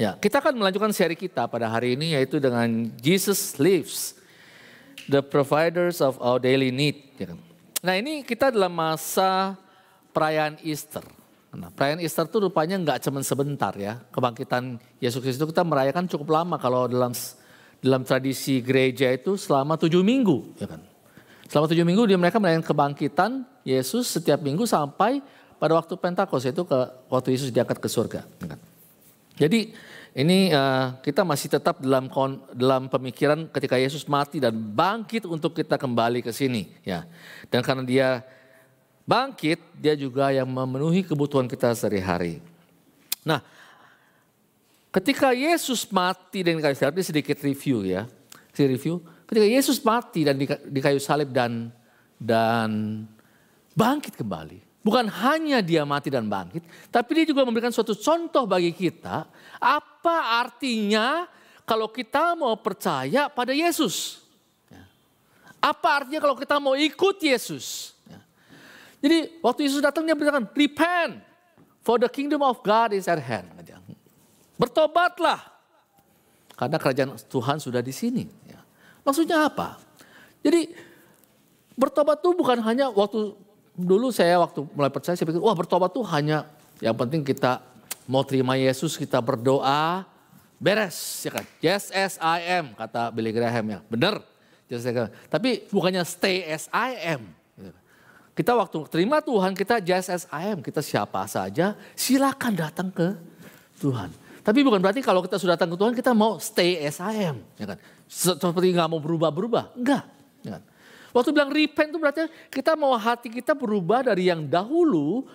Ya, kita akan melanjutkan seri kita pada hari ini yaitu dengan Jesus Lives, the providers of our daily need. ya kan. Nah ini kita dalam masa perayaan Easter. Nah, perayaan Easter itu rupanya nggak cuma sebentar ya. Kebangkitan Yesus Kristus kita merayakan cukup lama kalau dalam dalam tradisi gereja itu selama tujuh minggu, ya kan. Selama tujuh minggu dia mereka merayakan kebangkitan Yesus setiap minggu sampai pada waktu Pentakosta itu ke waktu Yesus diangkat ke surga. ya kan. Jadi ini uh, kita masih tetap dalam kon, dalam pemikiran ketika Yesus mati dan bangkit untuk kita kembali ke sini ya. Dan karena dia bangkit, dia juga yang memenuhi kebutuhan kita sehari-hari. Nah, ketika Yesus mati dan di kayu salib, ini sedikit review ya. Sedikit review. Ketika Yesus mati dan di, di kayu salib dan dan bangkit kembali. Bukan hanya dia mati dan bangkit, tapi dia juga memberikan suatu contoh bagi kita apa artinya kalau kita mau percaya pada Yesus. Ya. Apa artinya kalau kita mau ikut Yesus. Ya. Jadi waktu Yesus datang dia berkata, repent for the kingdom of God is at hand. Bertobatlah karena kerajaan Tuhan sudah di sini. Ya. Maksudnya apa? Jadi bertobat itu bukan hanya waktu dulu saya waktu mulai percaya saya pikir wah bertobat tuh hanya yang penting kita mau terima Yesus kita berdoa beres ya kan? Yes as I am kata Billy Graham ya. Benar yes, tapi bukannya stay as I am. Kita waktu terima Tuhan kita just as I am. Kita siapa saja silakan datang ke Tuhan. Tapi bukan berarti kalau kita sudah datang ke Tuhan kita mau stay as I am ya kan? Seperti nggak mau berubah-berubah. Enggak ya kan? Waktu bilang repent itu berarti kita mau hati kita berubah dari yang dahulu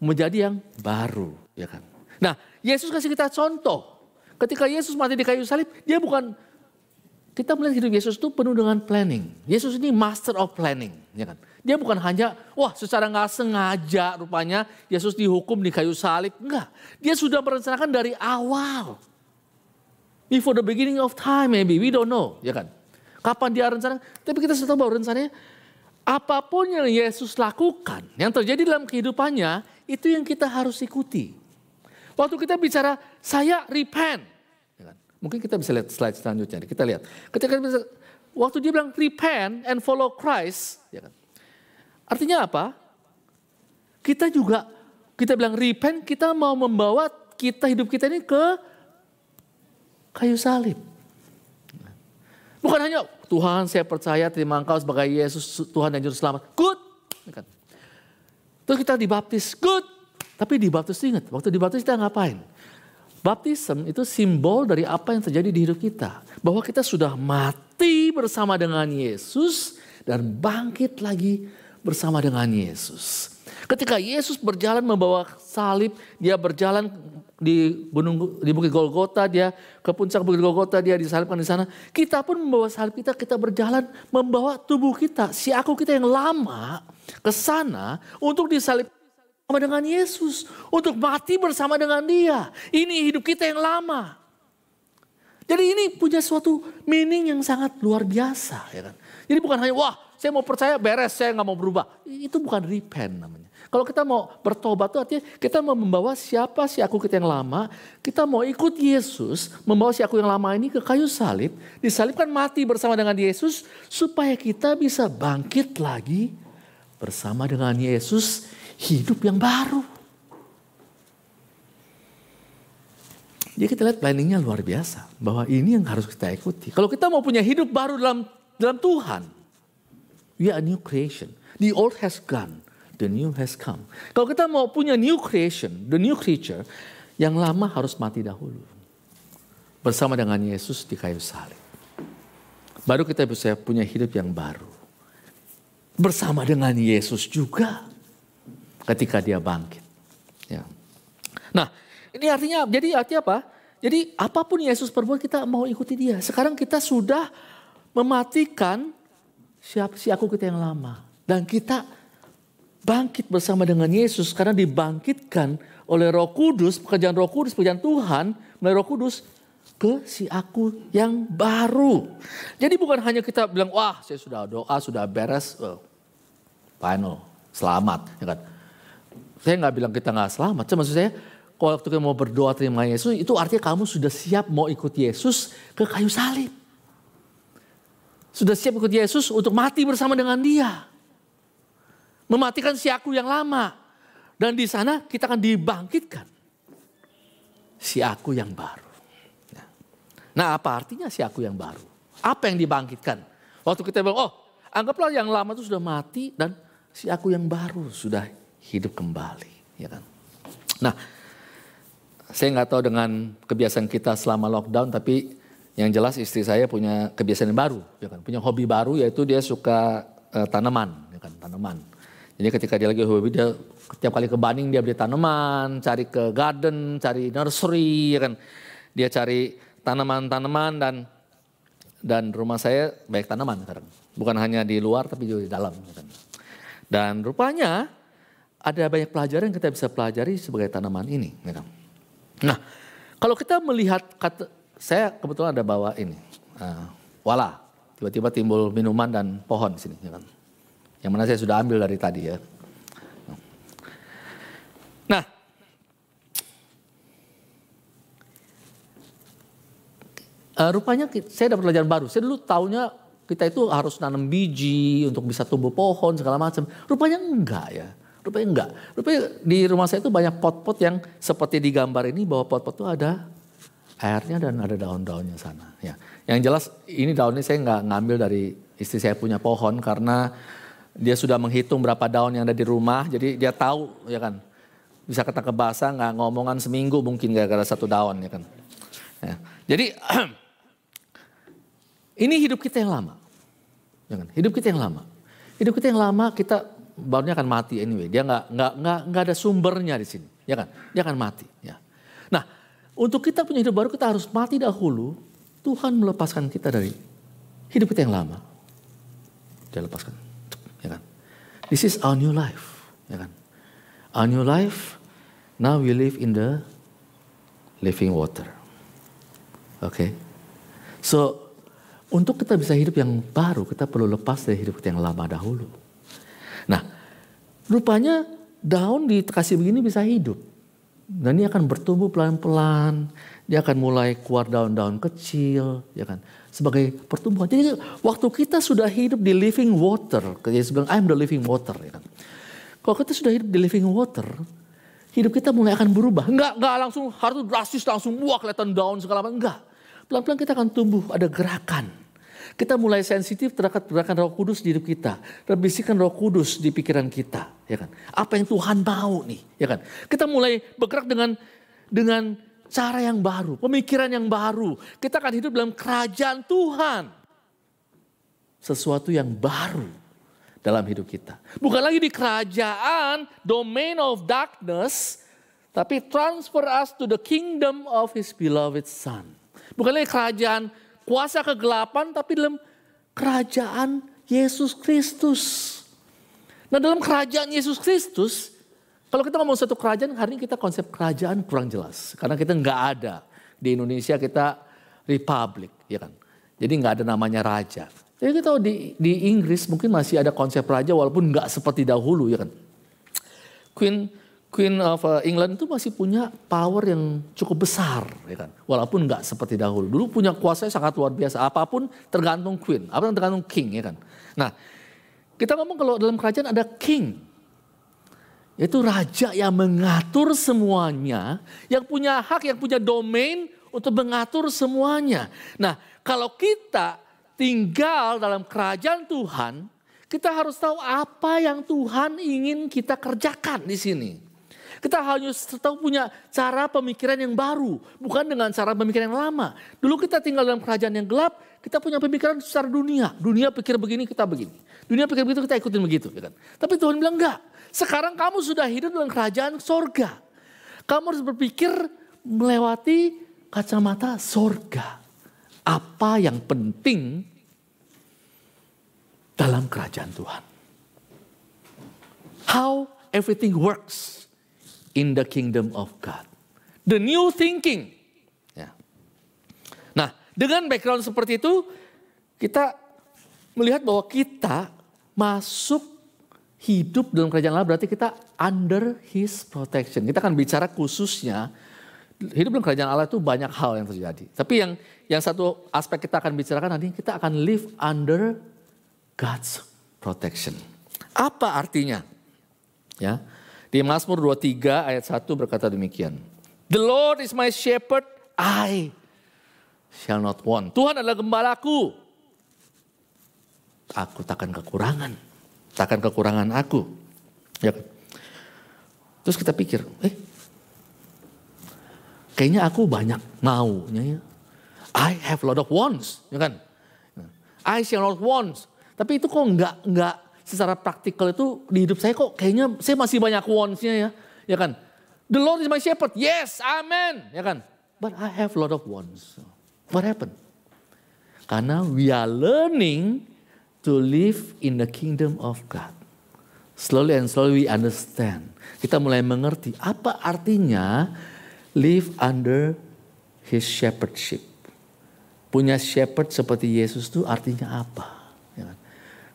menjadi yang baru, ya kan? Nah, Yesus kasih kita contoh. Ketika Yesus mati di kayu salib, dia bukan kita melihat hidup Yesus itu penuh dengan planning. Yesus ini master of planning, ya kan? Dia bukan hanya, wah secara nggak sengaja rupanya Yesus dihukum di kayu salib. Enggak, dia sudah merencanakan dari awal. Before the beginning of time maybe, we don't know, ya kan? Kapan dia rencana? Tapi kita sudah tahu bahwa rencananya apa pun yang Yesus lakukan, yang terjadi dalam kehidupannya, itu yang kita harus ikuti. Waktu kita bicara, saya repent. Ya kan? Mungkin kita bisa lihat slide selanjutnya. Kita lihat. Ketika kita, waktu dia bilang repent and follow Christ. Ya kan? Artinya apa? Kita juga, kita bilang repent, kita mau membawa kita hidup kita ini ke kayu salib. Bukan hanya Tuhan saya percaya terima engkau sebagai Yesus Tuhan dan Juru Selamat. Good. Terus kita dibaptis. Good. Tapi dibaptis ingat, waktu dibaptis kita ngapain? Baptism itu simbol dari apa yang terjadi di hidup kita. Bahwa kita sudah mati bersama dengan Yesus dan bangkit lagi bersama dengan Yesus. Ketika Yesus berjalan membawa salib, dia berjalan di gunung di Bukit Golgota, dia ke puncak Bukit Golgota, dia disalibkan di sana. Kita pun membawa salib kita, kita berjalan membawa tubuh kita, si aku kita yang lama ke sana untuk disalib bersama dengan Yesus, untuk mati bersama dengan Dia. Ini hidup kita yang lama. Jadi ini punya suatu meaning yang sangat luar biasa, ya kan? Jadi bukan hanya wah saya mau percaya beres, saya nggak mau berubah. Itu bukan repent namanya. Kalau kita mau bertobat itu artinya kita mau membawa siapa si aku kita yang lama, kita mau ikut Yesus, membawa si aku yang lama ini ke kayu salib, disalibkan mati bersama dengan Yesus supaya kita bisa bangkit lagi bersama dengan Yesus hidup yang baru. Jadi kita lihat planningnya luar biasa. Bahwa ini yang harus kita ikuti. Kalau kita mau punya hidup baru dalam dalam Tuhan. We are a new creation. The old has gone the new has come. Kalau kita mau punya new creation, the new creature, yang lama harus mati dahulu. Bersama dengan Yesus di kayu salib. Baru kita bisa punya hidup yang baru. Bersama dengan Yesus juga ketika dia bangkit. Ya. Nah, ini artinya jadi artinya apa? Jadi apa pun Yesus perbuat kita mau ikuti dia. Sekarang kita sudah mematikan siap si aku kita yang lama dan kita bangkit bersama dengan Yesus karena dibangkitkan oleh Roh Kudus, pekerjaan Roh Kudus, pekerjaan Tuhan melalui Roh Kudus ke si aku yang baru. Jadi bukan hanya kita bilang, wah saya sudah doa, sudah beres, oh, final, selamat. Ya kan? Saya nggak bilang kita nggak selamat, cuma maksud saya kalau waktu kita mau berdoa terima Yesus, itu artinya kamu sudah siap mau ikut Yesus ke kayu salib. Sudah siap ikut Yesus untuk mati bersama dengan dia. Mematikan si aku yang lama. Dan di sana kita akan dibangkitkan. Si aku yang baru. Nah apa artinya si aku yang baru? Apa yang dibangkitkan? Waktu kita bilang, oh anggaplah yang lama itu sudah mati dan si aku yang baru sudah hidup kembali. Ya kan? Nah saya nggak tahu dengan kebiasaan kita selama lockdown, tapi yang jelas istri saya punya kebiasaan yang baru, ya kan? Punya hobi baru yaitu dia suka uh, tanaman, ya kan? Tanaman. Jadi ketika dia lagi hobi dia setiap kali ke Baning dia beli tanaman, cari ke garden, cari nursery, ya kan? Dia cari tanaman-tanaman dan dan rumah saya banyak tanaman sekarang. Bukan hanya di luar tapi juga di dalam. Ya kan? Dan rupanya ada banyak pelajaran yang kita bisa pelajari sebagai tanaman ini. Ya kan? Nah, kalau kita melihat kata saya kebetulan ada bawa ini, uh, wala, tiba-tiba timbul minuman dan pohon di sini, ya kan? Yang mana saya sudah ambil dari tadi ya. Nah, uh, rupanya saya dapat pelajaran baru. Saya dulu tahunya kita itu harus nanam biji untuk bisa tumbuh pohon segala macam. Rupanya enggak ya. Rupanya enggak. Rupanya di rumah saya itu banyak pot-pot yang seperti di gambar ini bahwa pot-pot itu ada airnya dan ada daun-daunnya sana. Ya. Yang jelas ini daunnya saya nggak ngambil dari istri saya punya pohon karena dia sudah menghitung berapa daun yang ada di rumah. Jadi dia tahu ya kan. Bisa kata kebasa nggak ngomongan seminggu mungkin gara-gara satu daun ya kan. Ya. Jadi ini hidup kita yang lama. Ya kan? Hidup kita yang lama. Hidup kita yang lama kita barunya akan mati anyway. Dia nggak nggak nggak nggak ada sumbernya di sini, ya kan? Dia akan mati. Ya. Nah, untuk kita punya hidup baru kita harus mati dahulu. Tuhan melepaskan kita dari hidup kita yang lama. Dia lepaskan? This is our new life, ya kan? Our new life. Now we live in the living water. Oke. Okay? So, untuk kita bisa hidup yang baru, kita perlu lepas dari hidup kita yang lama dahulu. Nah, rupanya daun dikasih begini bisa hidup. Dan ini akan bertumbuh pelan-pelan. Dia akan mulai keluar daun-daun kecil, ya kan? Sebagai pertumbuhan. Jadi waktu kita sudah hidup di living water, Yesus bilang, I'm the living water, ya kan? Kalau kita sudah hidup di living water, hidup kita mulai akan berubah. Enggak, enggak langsung harus drastis langsung wah kelihatan daun segala macam. Enggak. Pelan-pelan kita akan tumbuh, ada gerakan. Kita mulai sensitif terhadap gerakan roh kudus di hidup kita. Dan bisikan roh kudus di pikiran kita. Ya kan? Apa yang Tuhan mau nih. Ya kan? Kita mulai bergerak dengan dengan cara yang baru. Pemikiran yang baru. Kita akan hidup dalam kerajaan Tuhan. Sesuatu yang baru dalam hidup kita. Bukan lagi di kerajaan, domain of darkness. Tapi transfer us to the kingdom of his beloved son. Bukan lagi kerajaan kuasa kegelapan tapi dalam kerajaan Yesus Kristus. Nah dalam kerajaan Yesus Kristus, kalau kita ngomong satu kerajaan, hari ini kita konsep kerajaan kurang jelas. Karena kita nggak ada. Di Indonesia kita republik, ya kan. Jadi nggak ada namanya raja. Jadi kita tahu di, di Inggris mungkin masih ada konsep raja walaupun nggak seperti dahulu, ya kan. Queen Queen of uh, England itu masih punya power yang cukup besar, ya kan? Walaupun nggak seperti dahulu. Dulu punya kuasa sangat luar biasa. Apa pun tergantung Queen, apa tergantung King, ya kan? Nah, kita ngomong kalau dalam kerajaan ada King, yaitu raja yang mengatur semuanya, yang punya hak, yang punya domain untuk mengatur semuanya. Nah, kalau kita tinggal dalam kerajaan Tuhan, kita harus tahu apa yang Tuhan ingin kita kerjakan di sini. Kita harus tahu punya cara pemikiran yang baru. Bukan dengan cara pemikiran yang lama. Dulu kita tinggal dalam kerajaan yang gelap. Kita punya pemikiran secara dunia. Dunia pikir begini, kita begini. Dunia pikir begitu, kita ikutin begitu. Ya kan? Tapi Tuhan bilang enggak. Sekarang kamu sudah hidup dalam kerajaan sorga. Kamu harus berpikir melewati kacamata sorga. Apa yang penting dalam kerajaan Tuhan. How everything works in the kingdom of God. The new thinking. Ya. Nah, dengan background seperti itu, kita melihat bahwa kita masuk hidup dalam kerajaan Allah berarti kita under his protection. Kita akan bicara khususnya hidup dalam kerajaan Allah itu banyak hal yang terjadi. Tapi yang yang satu aspek kita akan bicarakan nanti kita akan live under God's protection. Apa artinya? Ya. Di Mazmur 23 ayat 1 berkata demikian. The Lord is my shepherd, I shall not want. Tuhan adalah gembalaku. Aku takkan kekurangan. Takkan kekurangan aku. Ya. Terus kita pikir, eh kayaknya aku banyak maunya ya. I have a lot of wants, ya kan? I shall not wants. Tapi itu kok enggak enggak secara praktikal itu di hidup saya kok kayaknya saya masih banyak wants-nya ya. Ya kan? The Lord is my shepherd. Yes, amen. Ya kan? But I have a lot of wants. What happened? Karena we are learning to live in the kingdom of God. Slowly and slowly we understand. Kita mulai mengerti apa artinya live under his shepherdship. Punya shepherd seperti Yesus itu artinya apa?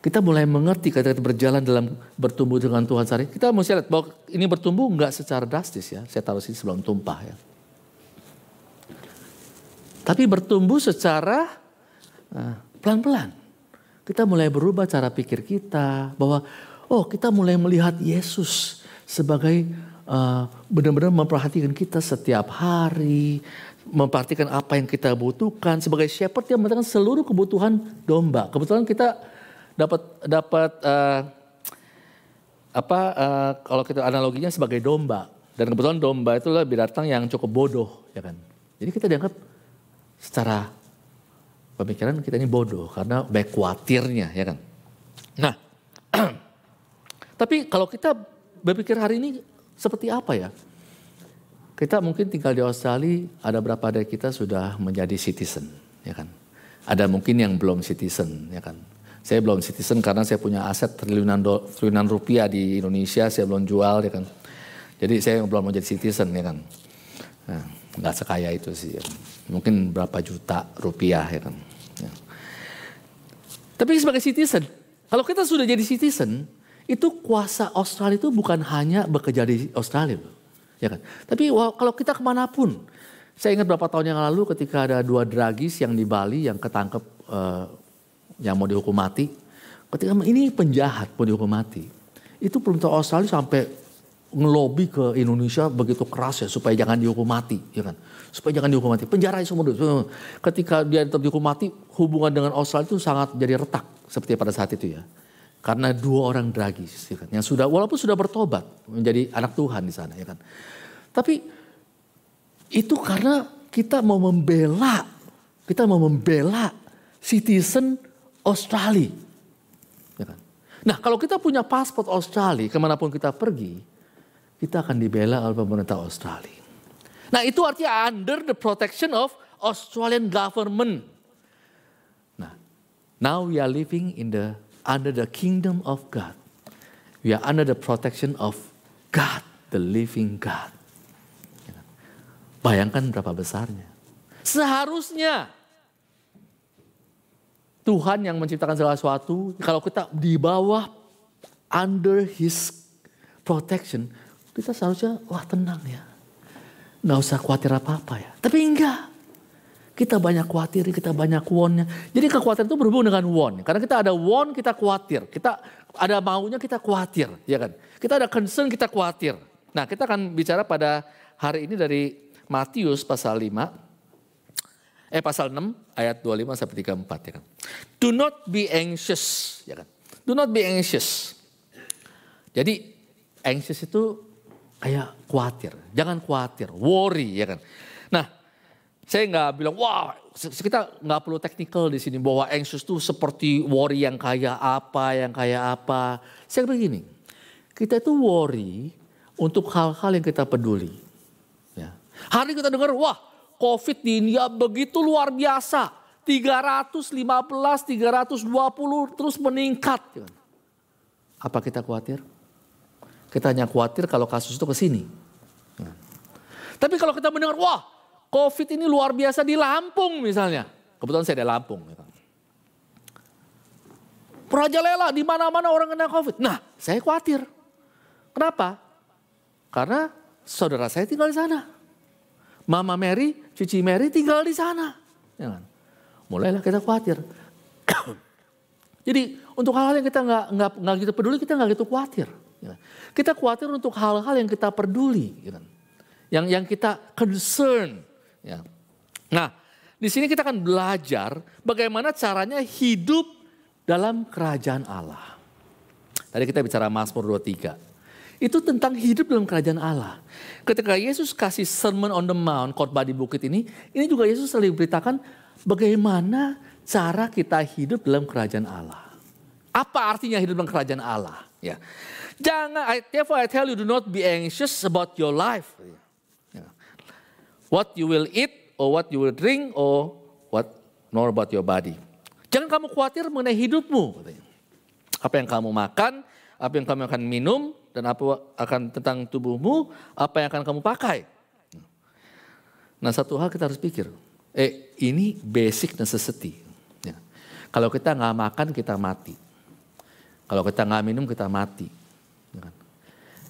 Kita mulai mengerti ketika kita berjalan dalam bertumbuh dengan Tuhan sehari. Kita mesti lihat bahwa ini bertumbuh enggak secara drastis ya. Saya taruh sini sebelum tumpah ya. Tapi bertumbuh secara uh, pelan-pelan. Kita mulai berubah cara pikir kita bahwa oh kita mulai melihat Yesus sebagai uh, benar-benar memperhatikan kita setiap hari, memperhatikan apa yang kita butuhkan sebagai shepherd yang memperhatikan seluruh kebutuhan domba. Kebetulan kita dapat dapat uh, apa uh, kalau kita analoginya sebagai domba dan kebetulan domba itu adalah binatang yang cukup bodoh ya kan. Jadi kita dianggap secara pemikiran kita ini bodoh karena baik khawatirnya ya kan. Nah, tapi kalau kita berpikir hari ini seperti apa ya? Kita mungkin tinggal di Australia, ada berapa dari kita sudah menjadi citizen, ya kan? Ada mungkin yang belum citizen, ya kan? Saya belum citizen karena saya punya aset triliunan, do, triliunan rupiah di Indonesia, saya belum jual ya kan. Jadi saya belum mau jadi citizen ya kan. Nah, sekaya itu sih. Ya. Mungkin berapa juta rupiah ya kan. Ya. Tapi sebagai citizen, kalau kita sudah jadi citizen, itu kuasa Australia itu bukan hanya bekerja di Australia. Ya kan? Tapi kalau kita ke mana pun, saya ingat beberapa tahun yang lalu ketika ada dua dragis yang di Bali yang ketangkep uh, yang mau dihukum mati. Ketika ini penjahat mau dihukum mati. Itu pemerintah Australia sampai ngelobi ke Indonesia begitu keras ya supaya jangan dihukum mati, ya kan? Supaya jangan dihukum mati. Penjara semua dulu. Ketika dia tetap dihukum mati, hubungan dengan Australia itu sangat jadi retak seperti pada saat itu ya. Karena dua orang dragis, ya kan? yang sudah walaupun sudah bertobat menjadi anak Tuhan di sana, ya kan? Tapi itu karena kita mau membela, kita mau membela citizen Australia. Ya kan? Nah kalau kita punya paspor Australia, ke mana pun kita pergi, kita akan dibela oleh pemerintah Australia. Nah itu artinya under the protection of Australian government. Nah, now we are living in the under the kingdom of God. We are under the protection of God, the living God. Ya kan? Bayangkan berapa besarnya. Seharusnya Tuhan yang menciptakan segala sesuatu, kalau kita di bawah under his protection, kita seharusnya wah tenang ya. Nggak usah khawatir apa-apa ya. Tapi enggak. Kita banyak khawatir, kita banyak wonnya. Jadi kekhawatiran itu berhubung dengan won. Karena kita ada won, kita khawatir. Kita ada maunya, kita khawatir. ya kan? Kita ada concern, kita khawatir. Nah kita akan bicara pada hari ini dari Matius pasal 5 eh pasal 6 ayat 25 sampai 34 ya kan. Do not be anxious ya kan. Do not be anxious. Jadi anxious itu kayak khawatir, jangan khawatir, worry ya kan. Nah, saya nggak bilang wah kita nggak perlu teknikal di sini bahwa anxious itu seperti worry yang kayak apa, yang kayak apa. Saya begini, kita itu worry untuk hal-hal yang kita peduli. Ya. Hari kita dengar wah COVID di India begitu luar biasa. 315, 320 terus meningkat. Apa kita khawatir? Kita hanya khawatir kalau kasus itu ke sini. Tapi kalau kita mendengar, wah COVID ini luar biasa di Lampung misalnya. Kebetulan saya di Lampung. Merajalela di mana-mana orang kena COVID. Nah, saya khawatir. Kenapa? Karena saudara saya tinggal di sana. Mama Mary, Cici Mary tinggal di sana. Ya kan? Mulailah kita khawatir. Jadi untuk hal-hal yang kita nggak nggak nggak gitu peduli kita nggak gitu khawatir. Ya. Kita khawatir untuk hal-hal yang kita peduli, ya kan? yang yang kita concern. Ya. Nah, di sini kita akan belajar bagaimana caranya hidup dalam kerajaan Allah. Tadi kita bicara Mazmur 23. Itu tentang hidup dalam kerajaan Allah. Ketika Yesus kasih Sermon on the Mount, khotbah di bukit ini, ini juga Yesus selalu beritakan bagaimana cara kita hidup dalam kerajaan Allah. Apa artinya hidup dalam kerajaan Allah? Ya. Jangan, I, therefore I tell you, do not be anxious about your life. Ya. What you will eat, or what you will drink, or what, nor about your body. Jangan kamu khawatir mengenai hidupmu. Apa yang kamu makan, apa yang kamu akan minum, dan apa akan tentang tubuhmu, apa yang akan kamu pakai. Nah satu hal kita harus pikir, eh ini basic necessity. Ya. Kalau kita nggak makan kita mati. Kalau kita nggak minum kita mati. Ya kan?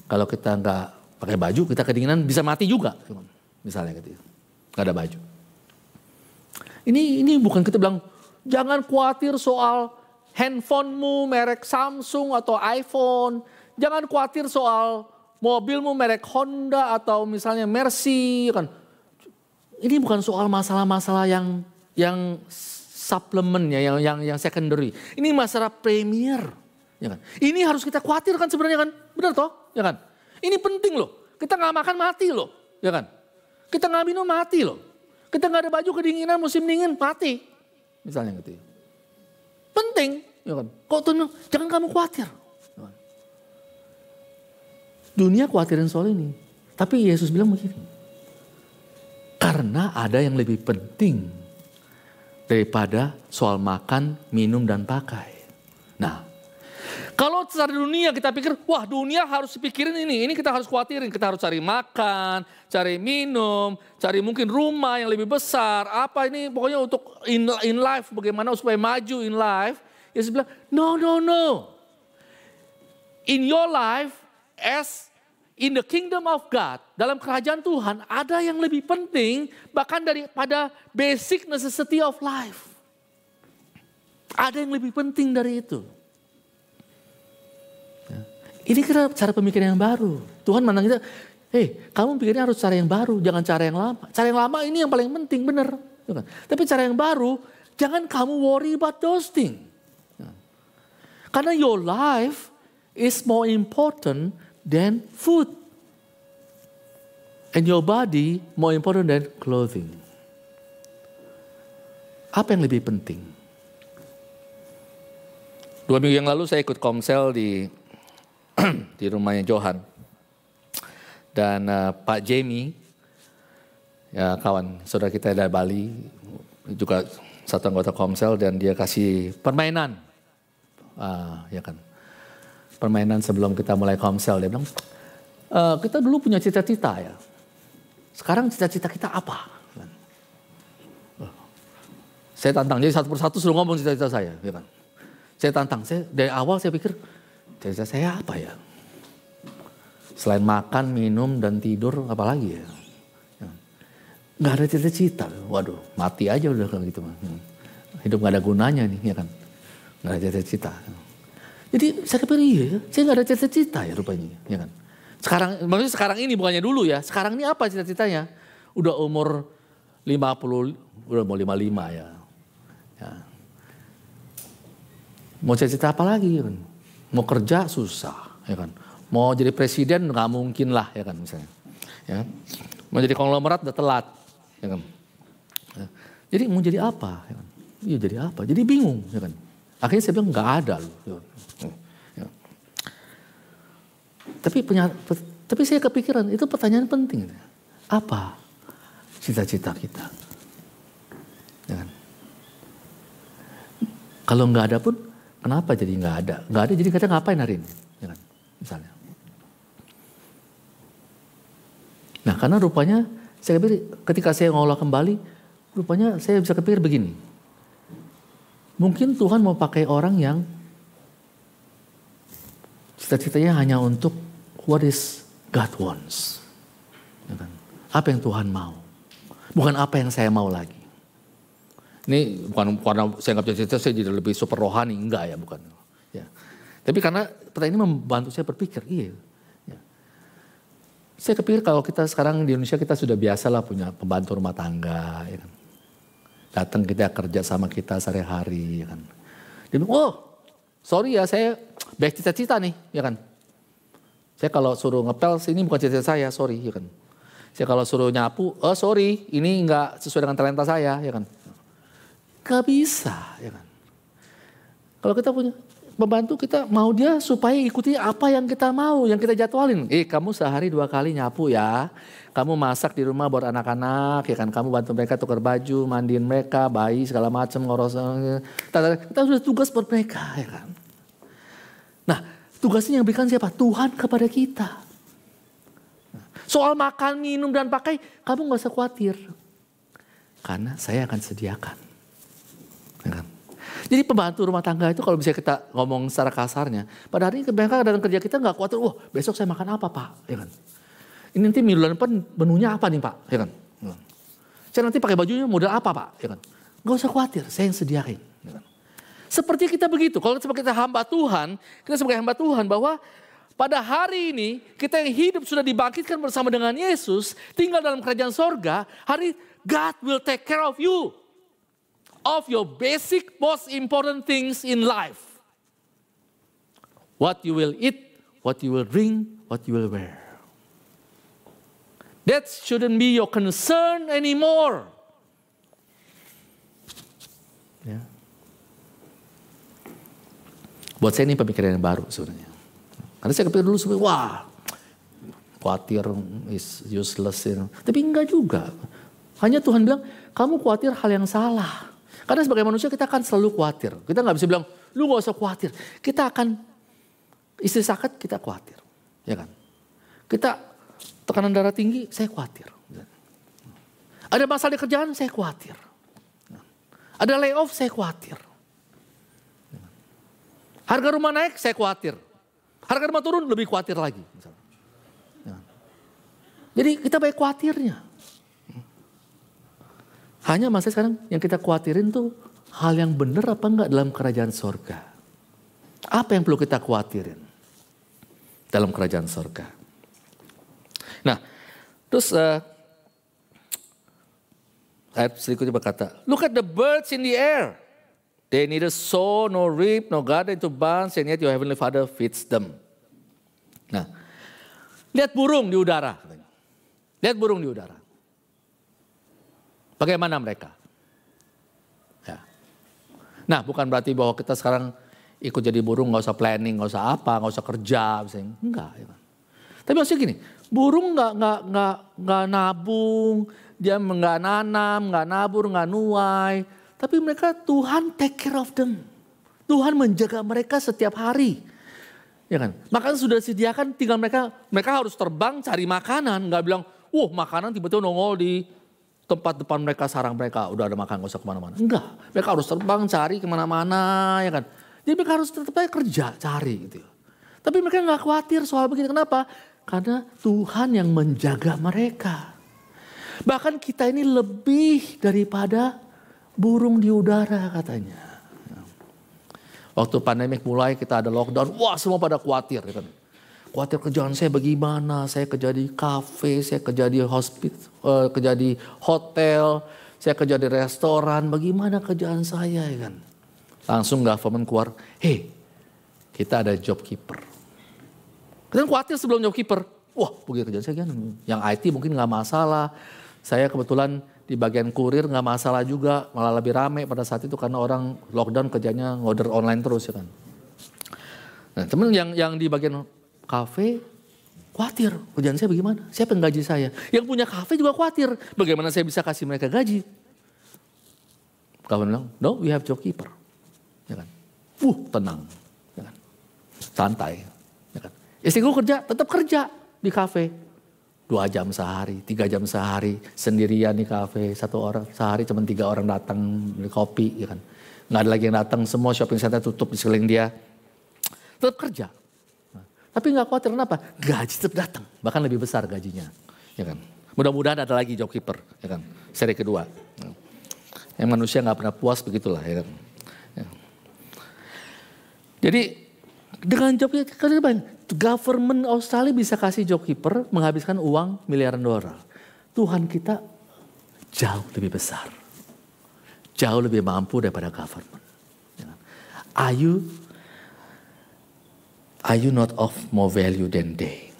Kalau kita nggak pakai baju kita kedinginan bisa mati juga. Misalnya gitu. Gak ada baju. Ini ini bukan kita bilang Jangan khawatir soal handphonemu merek Samsung atau iPhone. Jangan khawatir soal mobilmu merek Honda atau misalnya Mercy kan. Ini bukan soal masalah-masalah yang yang suplemen ya, yang yang yang secondary. Ini masalah premier, ya kan. Ini harus kita khawatirkan sebenarnya kan, benar toh, ya kan. Ini penting loh. Kita nggak makan mati loh, ya kan. Kita nggak minum mati loh. Kita nggak ada baju kedinginan musim dingin mati. Misalnya gitu ya. Penting. Ya kan? Kok tuh jangan kamu khawatir. Dunia khawatirin soal ini. Tapi Yesus bilang begini. Karena ada yang lebih penting daripada soal makan, minum, dan pakai. Nah, kalau secara dunia kita pikir, wah dunia harus pikirin ini, ini kita harus khawatirin. Kita harus cari makan, cari minum, cari mungkin rumah yang lebih besar. Apa ini pokoknya untuk in, in life, bagaimana supaya maju in life. Yesus bilang, no, no, no. In your life, as in the kingdom of God, dalam kerajaan Tuhan, ada yang lebih penting bahkan daripada basic necessity of life. Ada yang lebih penting dari itu. Ini kira cara pemikiran yang baru. Tuhan mandang kita, hei kamu pikirnya harus cara yang baru, jangan cara yang lama. Cara yang lama ini yang paling penting, benar. Ya kan? Tapi cara yang baru, jangan kamu worry about those things. Ya. Karena your life is more important than food. And your body more important than clothing. Apa yang lebih penting? Dua minggu yang lalu saya ikut komsel di di rumahnya Johan. Dan uh, Pak Jamie, ya kawan saudara kita dari Bali, juga satu anggota Komsel dan dia kasih permainan, uh, ya kan, permainan sebelum kita mulai Komsel dia bilang, uh, kita dulu punya cita-cita ya, sekarang cita-cita kita apa? Saya tantang, jadi satu persatu suruh ngomong cita-cita saya, ya kan. Saya tantang, saya dari awal saya pikir Cita-cita saya apa ya? Selain makan, minum, dan tidur, apa lagi ya? ya. Gak ada cita-cita. Waduh, mati aja udah kalau gitu. Hmm. Hidup gak ada gunanya nih, ya kan? Gak ada cita-cita. Jadi saya kepikir iya ya, saya gak ada cita-cita ya rupanya, ya kan? Sekarang, maksudnya sekarang ini bukannya dulu ya. Sekarang ini apa cita-citanya? Udah umur 50, udah mau 55 ya. ya. Mau cita-cita apa lagi ya kan? Mau kerja susah, ya kan. Mau jadi presiden nggak mungkin lah, ya kan misalnya. Ya. Mau jadi konglomerat udah telat, ya kan. Ya. Jadi mau jadi apa? Ya kan? Iya jadi apa? Jadi bingung, ya kan. Akhirnya saya bilang nggak ada loh. Ya. Tapi punya, tapi saya kepikiran itu pertanyaan penting. Apa cita-cita kita? Ya kan? Kalau nggak ada pun Kenapa jadi nggak ada? Nggak ada jadi kita ngapain hari ini? Ya kan? Misalnya. Nah karena rupanya saya kepikir ketika saya ngolah kembali, rupanya saya bisa kepikir begini. Mungkin Tuhan mau pakai orang yang Cita-citanya hanya untuk what is God wants. Ya kan? Apa yang Tuhan mau. Bukan apa yang saya mau lagi. Ini bukan karena saya nggak bisa cerita, saya jadi lebih super rohani. Enggak ya, bukan. Ya. Tapi karena pertanyaan ini membantu saya berpikir, iya. Ya. Saya kepikir kalau kita sekarang di Indonesia kita sudah biasa lah punya pembantu rumah tangga. Ya kan. Datang kita kerja sama kita sehari-hari. Ya kan. Dia bilang, oh sorry ya saya baik cita-cita nih. Ya kan. Saya kalau suruh ngepel ini bukan cita-cita saya, sorry. Ya kan. Saya kalau suruh nyapu, oh sorry ini nggak sesuai dengan talenta saya. Ya kan. Gak bisa. Ya kan. Kalau kita punya pembantu kita mau dia supaya ikuti apa yang kita mau, yang kita jadwalin. Eh kamu sehari dua kali nyapu ya. Kamu masak di rumah buat anak-anak, ya kan. Kamu bantu mereka tukar baju, mandiin mereka, bayi segala macam, ngoros. Kita sudah tugas buat mereka, ya kan. Nah tugasnya yang berikan siapa? Tuhan kepada kita. Soal makan, minum, dan pakai, kamu gak usah khawatir. Karena saya akan sediakan. Ya kan? Jadi pembantu rumah tangga itu kalau bisa kita ngomong secara kasarnya, pada hari ini mereka datang kerja kita nggak khawatir, wah besok saya makan apa pak, ya kan? Ini nanti minggu depan menunya apa nih pak, ya kan? Saya nanti pakai bajunya model apa pak, ya kan? Gak usah khawatir, saya yang sediain. Ya kan? Seperti kita begitu, kalau sebagai kita hamba Tuhan, kita sebagai hamba Tuhan bahwa pada hari ini kita yang hidup sudah dibangkitkan bersama dengan Yesus, tinggal dalam kerajaan sorga, hari God will take care of you of your basic, most important things in life. What you will eat, what you will drink, what you will wear. That shouldn't be your concern anymore. Ya. Buat saya ini pemikiran yang baru sebenarnya. Karena saya kepikir dulu sebenarnya, wah khawatir is useless. Tapi enggak juga. Hanya Tuhan bilang, kamu khawatir hal yang salah. Karena sebagai manusia kita akan selalu khawatir. Kita nggak bisa bilang, lu gak usah khawatir. Kita akan, istri sakit kita khawatir. Ya kan? Kita tekanan darah tinggi, saya khawatir. Ada masalah di kerjaan, saya khawatir. Ada layoff, saya khawatir. Harga rumah naik, saya khawatir. Harga rumah turun, lebih khawatir lagi. Jadi kita baik khawatirnya. Hanya masa sekarang yang kita khawatirin tuh hal yang benar apa enggak dalam kerajaan sorga. Apa yang perlu kita khawatirin dalam kerajaan sorga. Nah, terus uh, ayat berikutnya berkata, Look at the birds in the air. They neither sow nor reap nor gather into barns and yet your heavenly father feeds them. Nah, lihat burung di udara. Lihat burung di udara. Bagaimana mereka? Ya. Nah bukan berarti bahwa kita sekarang ikut jadi burung nggak usah planning, nggak usah apa, nggak usah kerja, misalnya. enggak. Ya. Tapi maksudnya gini, burung nggak nggak nggak nggak nabung, dia nggak nanam, nggak nabur, nggak nuai, tapi mereka Tuhan take care of them. Tuhan menjaga mereka setiap hari. Ya kan? Maka sudah disediakan tinggal mereka mereka harus terbang cari makanan, nggak bilang, "Wah, makanan tiba-tiba nongol di tempat depan mereka, sarang mereka, udah ada makan, gak usah ke mana-mana. Enggak, mereka harus terbang, cari ke mana-mana, ya kan. Jadi mereka harus tetap aja kerja, cari gitu. Tapi mereka nggak khawatir soal begini, kenapa? Karena Tuhan yang menjaga mereka. Bahkan kita ini lebih daripada burung di udara katanya. Waktu pandemik mulai kita ada lockdown, wah semua pada khawatir. Ya kan? Khawatir kerjaan saya bagaimana, saya kerja di kafe, saya kerja di hospital, uh, kerja di hotel, saya kerja di restoran, bagaimana kerjaan saya ya kan. Langsung government keluar, hei kita ada job keeper. Kita khawatir sebelum job keeper, wah begini kerjaan saya kan, yang IT mungkin nggak masalah. Saya kebetulan di bagian kurir nggak masalah juga, malah lebih rame pada saat itu karena orang lockdown kerjanya ngoder online terus ya kan. Nah teman yang yang di bagian kafe khawatir kerjaan saya bagaimana? Siapa yang gaji saya? Yang punya kafe juga khawatir. Bagaimana saya bisa kasih mereka gaji? Kawan bilang, no we have job keeper. Ya kan? Uh, tenang. Ya kan? Santai. Ya kan? Istriku kerja, tetap kerja di kafe. Dua jam sehari, tiga jam sehari, sendirian di kafe. Satu orang sehari cuma tiga orang datang beli kopi. Ya kan? Nggak ada lagi yang datang, semua shopping center tutup di sekeliling dia. Tetap kerja. Tapi nggak khawatir kenapa? Gaji tetap datang, bahkan lebih besar gajinya. Ya kan? Mudah-mudahan ada lagi job keeper, ya kan? Seri kedua. Yang manusia nggak pernah puas begitulah, ya kan? Ya. Jadi dengan job keeper, government Australia bisa kasih job keeper menghabiskan uang miliaran dolar. Tuhan kita jauh lebih besar. Jauh lebih mampu daripada government. Ya kan? Are you not of more value than they?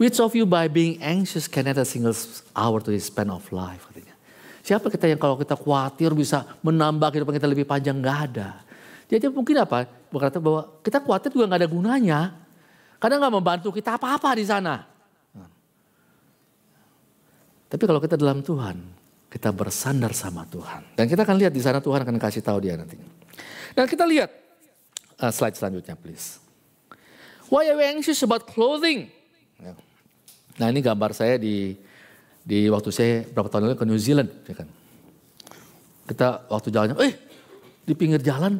Which of you by being anxious can add a single hour to his span of life? Katanya. Siapa kita yang kalau kita khawatir bisa menambah kehidupan kita lebih panjang? Gak ada. Jadi mungkin apa? Berkata bahwa kita khawatir juga gak ada gunanya. Karena gak membantu kita apa-apa di sana. Tapi kalau kita dalam Tuhan, kita bersandar sama Tuhan. Dan kita akan lihat di sana Tuhan akan kasih tahu dia nanti. Dan kita lihat uh, slide selanjutnya please. Why are we anxious about clothing? Ya. Nah ini gambar saya di di waktu saya berapa tahun lalu ke New Zealand, ya kan. Kita waktu jalannya, eh di pinggir jalan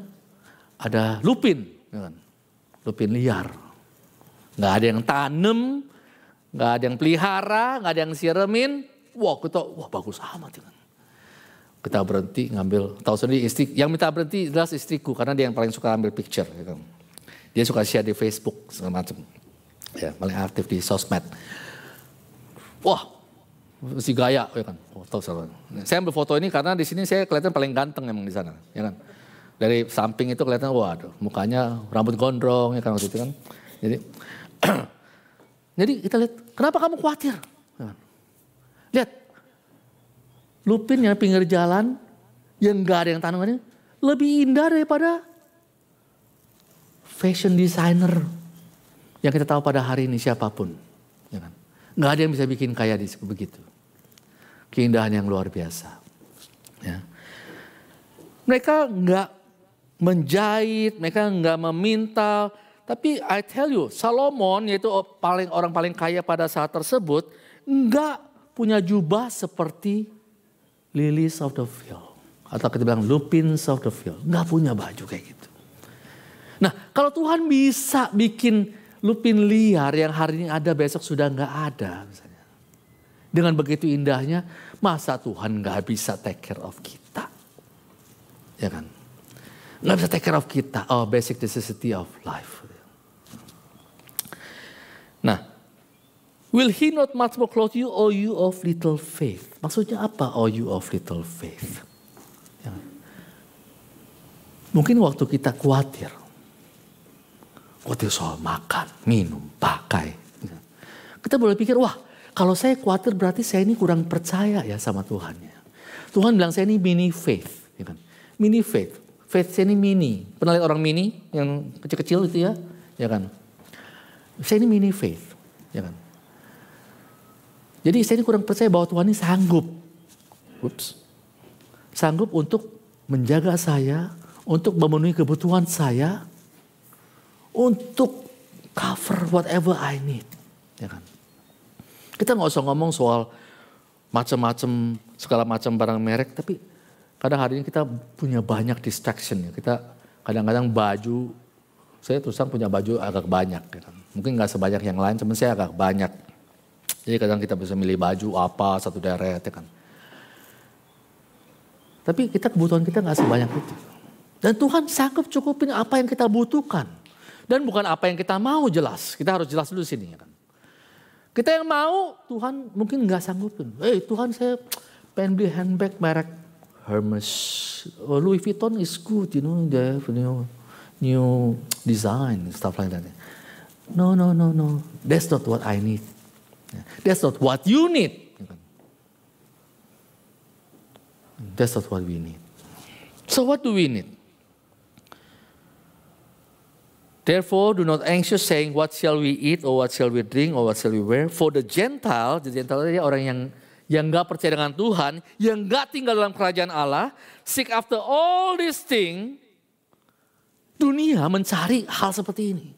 ada lupin, ya kan. Lupin liar. Nggak ada yang tanam, nggak ada yang pelihara, nggak ada yang siremin. Wah kita, wah bagus amat ya kan. Kita berhenti ngambil, tahu sendiri istri, yang minta berhenti jelas istriku karena dia yang paling suka ambil picture. Kan. Dia suka share di Facebook segala macam. Ya, paling aktif di sosmed. Wah, si gaya ya kan. Oh, tahu salah. Saya ambil foto ini karena di sini saya kelihatan paling ganteng emang di sana, ya kan. Dari samping itu kelihatan waduh, mukanya rambut gondrong ya kan waktu itu kan. Jadi Jadi kita lihat, kenapa kamu khawatir? Ya kan? Lihat, lupin yang pinggir jalan, yang gak ada yang tanamannya, lebih indah daripada fashion designer yang kita tahu pada hari ini siapa pun. Ya kan? Nggak ada yang bisa bikin kaya di begitu. Keindahan yang luar biasa. Ya. Mereka nggak menjahit, mereka nggak memintal. Tapi I tell you, Salomon yaitu paling orang paling kaya pada saat tersebut, nggak punya jubah seperti lilies of the field. Atau kita bilang lupins of the field. Nggak punya baju kayak gitu. Nah kalau Tuhan bisa bikin lupin liar yang hari ini ada besok sudah nggak ada misalnya. Dengan begitu indahnya, masa Tuhan nggak bisa take care of kita? Ya kan? Nggak bisa take care of kita, oh basic necessity of life. Nah, will he not much more clothe you, O you of little faith? Maksudnya apa, O you of little faith? Ya. Mungkin waktu kita khawatir, Khawatir soal makan, minum, pakai. Kita boleh pikir, wah kalau saya khawatir berarti saya ini kurang percaya ya sama Tuhan. Ya. Tuhan bilang saya ini mini faith. Ya kan? Mini faith. Faith saya ini mini. Pernah lihat orang mini yang kecil-kecil itu ya? Ya kan? Saya ini mini faith. Ya kan? Jadi saya ini kurang percaya bahwa Tuhan ini sanggup. Ups. Sanggup untuk menjaga saya, untuk memenuhi kebutuhan saya, untuk cover whatever I need. Ya kan? Kita nggak usah ngomong soal macam-macam segala macam barang merek, tapi kadang hari ini kita punya banyak distraction ya. Kita kadang-kadang baju, saya terus terang punya baju agak banyak. Ya kan? Mungkin nggak sebanyak yang lain, cuman saya agak banyak. Jadi kadang kita bisa milih baju apa satu deret ya kan. Tapi kita kebutuhan kita nggak sebanyak itu. Dan Tuhan sanggup cukupin apa yang kita butuhkan. Dan bukan apa yang kita mau jelas. Kita harus jelas dulu sini. Ya kan? Kita yang mau, Tuhan mungkin nggak sanggupin. Eh hey, Tuhan saya pengen beli handbag merek Hermes. Oh, Louis Vuitton is good, you know, they have new, new design, stuff like that. No, no, no, no. That's not what I need. That's not what you need. Ya? That's not what we need. So what do we need? Therefore, do not anxious saying, what shall we eat, or what shall we drink, or what shall we wear. For the Gentile, the Gentile adalah orang yang yang gak percaya dengan Tuhan, yang gak tinggal dalam kerajaan Allah, seek after all these things, dunia mencari hal seperti ini.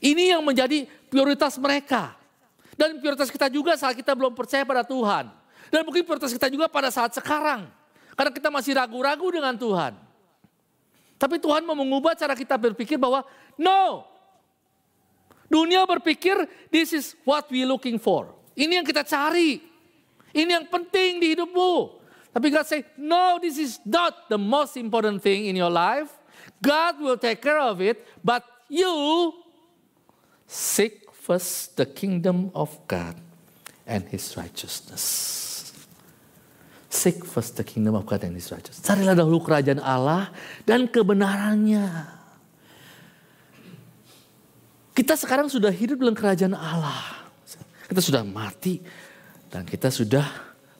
Ini yang menjadi prioritas mereka. Dan prioritas kita juga saat kita belum percaya pada Tuhan. Dan mungkin prioritas kita juga pada saat sekarang. Karena kita masih ragu-ragu dengan Tuhan. Tapi Tuhan mau mengubah cara kita berpikir bahwa no, Dunia berpikir this is what we looking for. Ini yang kita cari. Ini yang penting di hidupmu. Tapi God say, no, this is not the most important thing in your life. God will take care of it, but you seek first the kingdom of God and his righteousness. Seek first the kingdom of God and his righteousness. Carilah dahulu kerajaan Allah dan kebenarannya. Kita sekarang sudah hidup dalam kerajaan Allah. Kita sudah mati dan kita sudah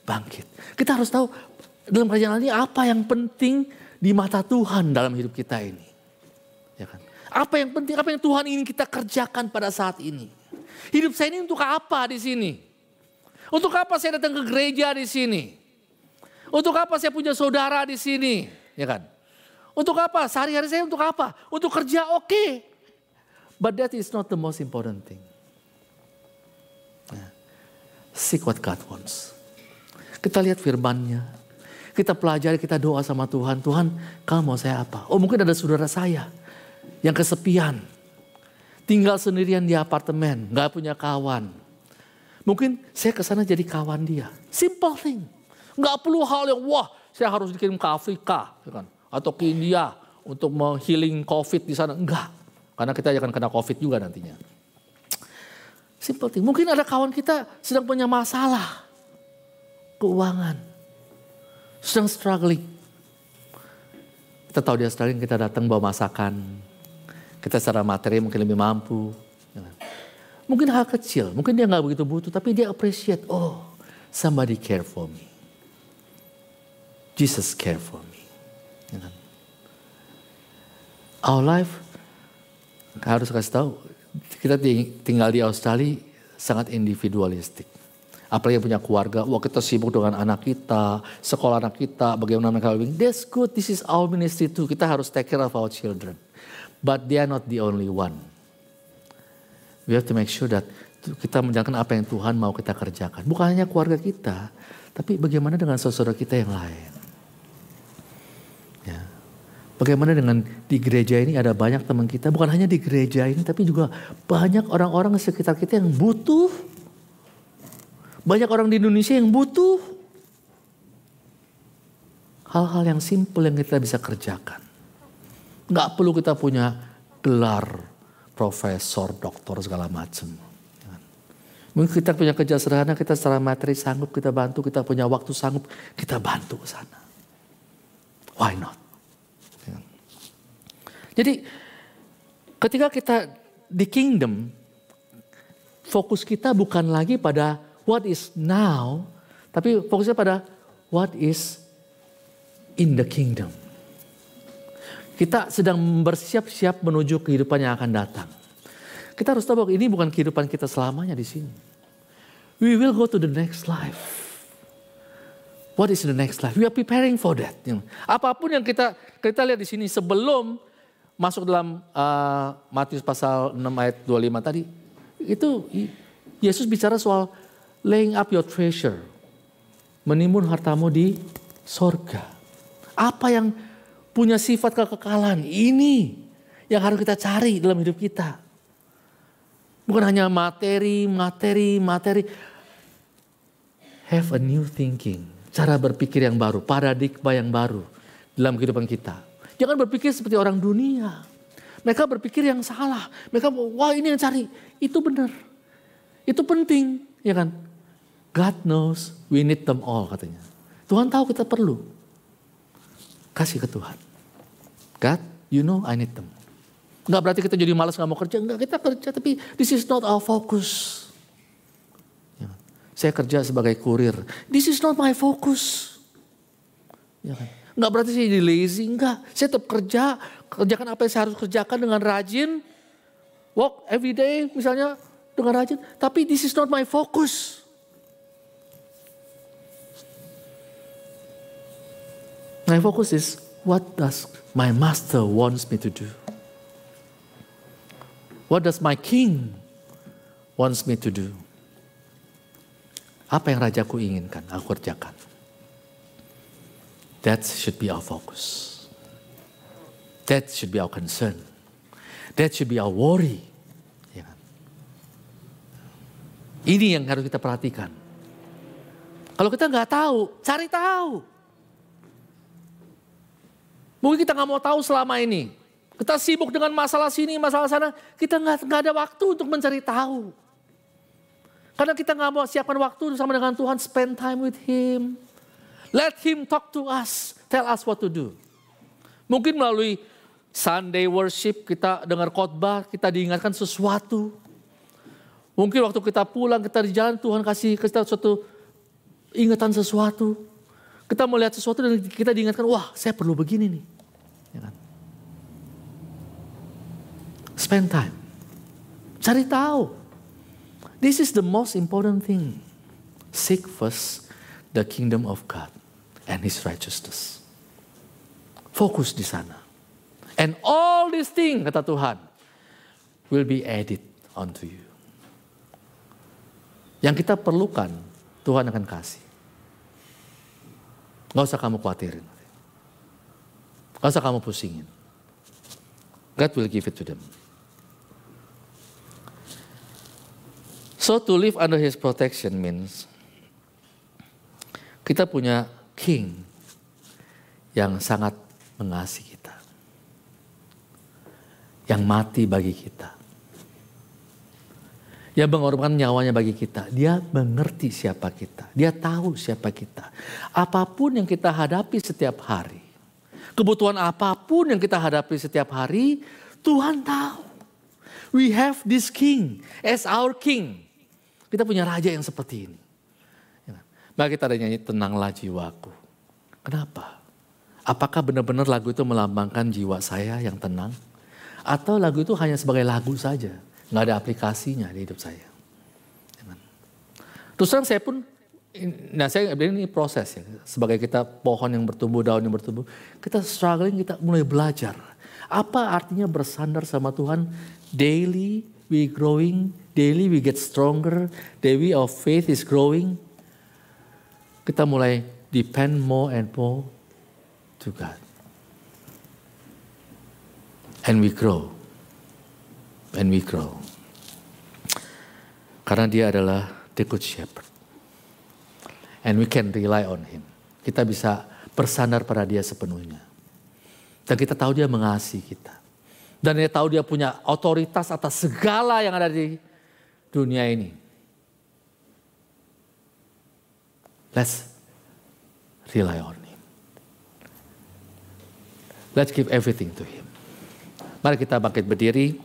bangkit. Kita harus tahu dalam kerajaan ini apa yang penting di mata Tuhan dalam hidup kita ini. Ya kan? Apa yang penting, apa yang Tuhan ingin kita kerjakan pada saat ini. Hidup saya ini untuk apa di sini? Untuk apa saya datang ke gereja di sini? Untuk apa saya punya saudara di sini? Ya kan? Untuk apa? Sehari-hari saya untuk apa? Untuk kerja oke. Okay. But that is not the most important thing. Seek what God wants. Kita lihat firmannya. Kita pelajari, kita doa sama Tuhan. Tuhan, kamu mau saya apa? Oh mungkin ada saudara saya yang kesepian. Tinggal sendirian di apartemen, gak punya kawan. Mungkin saya ke sana jadi kawan dia. Simple thing. Gak perlu hal yang wah saya harus dikirim ke Afrika. Ya kan? Atau ke India untuk menghealing COVID di sana. Enggak. Karena kita akan kena COVID juga nantinya. Simple thing. Mungkin ada kawan kita sedang punya masalah. Keuangan sedang struggling. Kita tahu dia struggling, kita datang bawa masakan. Kita secara materi mungkin lebih mampu. Mungkin hal kecil, mungkin dia nggak begitu butuh, tapi dia appreciate, oh somebody care for me. Jesus care for me. Our life, harus kasih tahu, kita tinggal di Australia sangat individualistik. Apalagi yang punya keluarga, wah kita sibuk dengan anak kita, sekolah anak kita, bagaimana mereka living. That's good, this is our ministry too. Kita harus take care of our children. But they are not the only one. We have to make sure that kita menjalankan apa yang Tuhan mau kita kerjakan. Bukan hanya keluarga kita, tapi bagaimana dengan saudara kita yang lain. Ya. Bagaimana dengan di gereja ini ada banyak teman kita, bukan hanya di gereja ini, tapi juga banyak orang-orang sekitar kita yang butuh banyak orang di Indonesia yang butuh hal-hal yang simpel yang kita bisa kerjakan. Nggak perlu kita punya gelar profesor, doktor segala macam. Mungkin kita punya kerja sederhana, kita secara materi sanggup kita bantu, kita punya waktu sanggup, kita bantu ke sana. Why not? Jadi ketika kita di kingdom, fokus kita bukan lagi pada what is now, tapi fokusnya pada what is in the kingdom. Kita sedang bersiap-siap menuju kehidupan yang akan datang. Kita harus tahu bahwa ini bukan kehidupan kita selamanya di sini. We will go to the next life. What is the next life? We are preparing for that. Apa pun yang kita kita lihat di sini sebelum masuk dalam uh, Matius pasal 6 ayat 25 tadi, itu Yesus bicara soal laying up your treasure. Menimbun hartamu di sorga. Apa yang punya sifat kekekalan? Ini yang harus kita cari dalam hidup kita. Bukan hanya materi, materi, materi. Have a new thinking. Cara berpikir yang baru, paradigma yang baru dalam kehidupan kita. Jangan berpikir seperti orang dunia. Mereka berpikir yang salah. Mereka, wah ini yang cari. Itu benar. Itu penting, ya kan? God knows we need them all katanya. Tuhan tahu kita perlu. Kasih ke Tuhan. God, you know I need them. Enggak berarti kita jadi malas nggak mau kerja. Enggak, kita kerja tapi this is not our focus. Ya. Saya kerja sebagai kurir. This is not my focus. Ya kan? Enggak berarti saya jadi lazy. Enggak, saya tetap kerja. Kerjakan apa yang saya harus kerjakan dengan rajin. Walk every day misalnya dengan rajin. Tapi this is not my focus. My focus is what does my master wants me to do? What does my king wants me to do? Apa yang rajaku inginkan, aku kerjakan. That should be our focus. That should be our concern. That should be our worry. Ya kan? Ini yang harus kita perhatikan. Kalau kita nggak tahu, cari tahu. Mungkin kita nggak mau tahu selama ini. Kita sibuk dengan masalah sini, masalah sana. Kita nggak ada waktu untuk mencari tahu. Karena kita nggak mau siapkan waktu sama dengan Tuhan, spend time with Him. Let Him talk to us, tell us what to do. Mungkin melalui Sunday worship, kita dengar khotbah, kita diingatkan sesuatu. Mungkin waktu kita pulang, kita di jalan, Tuhan kasih kita suatu ingatan sesuatu. Kita melihat sesuatu dan kita diingatkan, wah saya perlu begini nih. Ya kan? Spend time. Cari tahu. This is the most important thing. Seek first the kingdom of God and his righteousness. Fokus di sana. And all these things, kata Tuhan, will be added unto you. Yang kita perlukan, Tuhan akan kasih. Gak usah kamu khawatirin. Gak usah kamu pusingin. God will give it to them. So to live under his protection means kita punya king yang sangat mengasihi kita. Yang mati bagi kita. Yang mengorbankan nyawanya bagi kita. Dia mengerti siapa kita. Dia tahu siapa kita. Apa pun yang kita hadapi setiap hari. Kebutuhan apa pun yang kita hadapi setiap hari. Tuhan tahu. We have this king as our king. Kita punya raja yang seperti ini. Ya. Maka kita ada nyanyi tenanglah jiwaku. Kenapa? Apakah benar-benar lagu itu melambangkan jiwa saya yang tenang? Atau lagu itu hanya sebagai lagu saja? Nggak ada aplikasinya di hidup saya. Ya Terus terang saya pun, nah saya ini proses ya. Sebagai kita pohon yang bertumbuh, daun yang bertumbuh. Kita struggling, kita mulai belajar. Apa artinya bersandar sama Tuhan? Daily we growing daily we get stronger, daily our faith is growing. Kita mulai depend more and more to God. And we grow. And we grow. Karena dia adalah the good shepherd. And we can rely on him. Kita bisa bersandar pada dia sepenuhnya. Dan kita tahu dia mengasihi kita. Dan dia tahu dia punya otoritas atas segala yang ada di dunia ini. Let's rely on Him. Let's give everything to Him. Mari kita bangkit berdiri.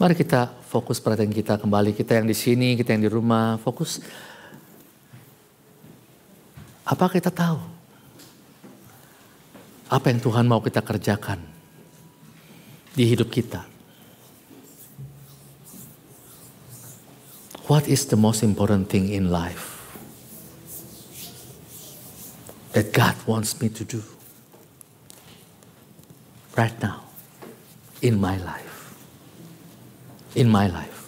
Mari kita fokus perhatian kita kembali. Kita yang di sini, kita yang di rumah, fokus. Apa kita tahu? Apa yang Tuhan mau kita kerjakan di hidup kita? What is the most important thing in life that God wants me to do right now in my life? In my life.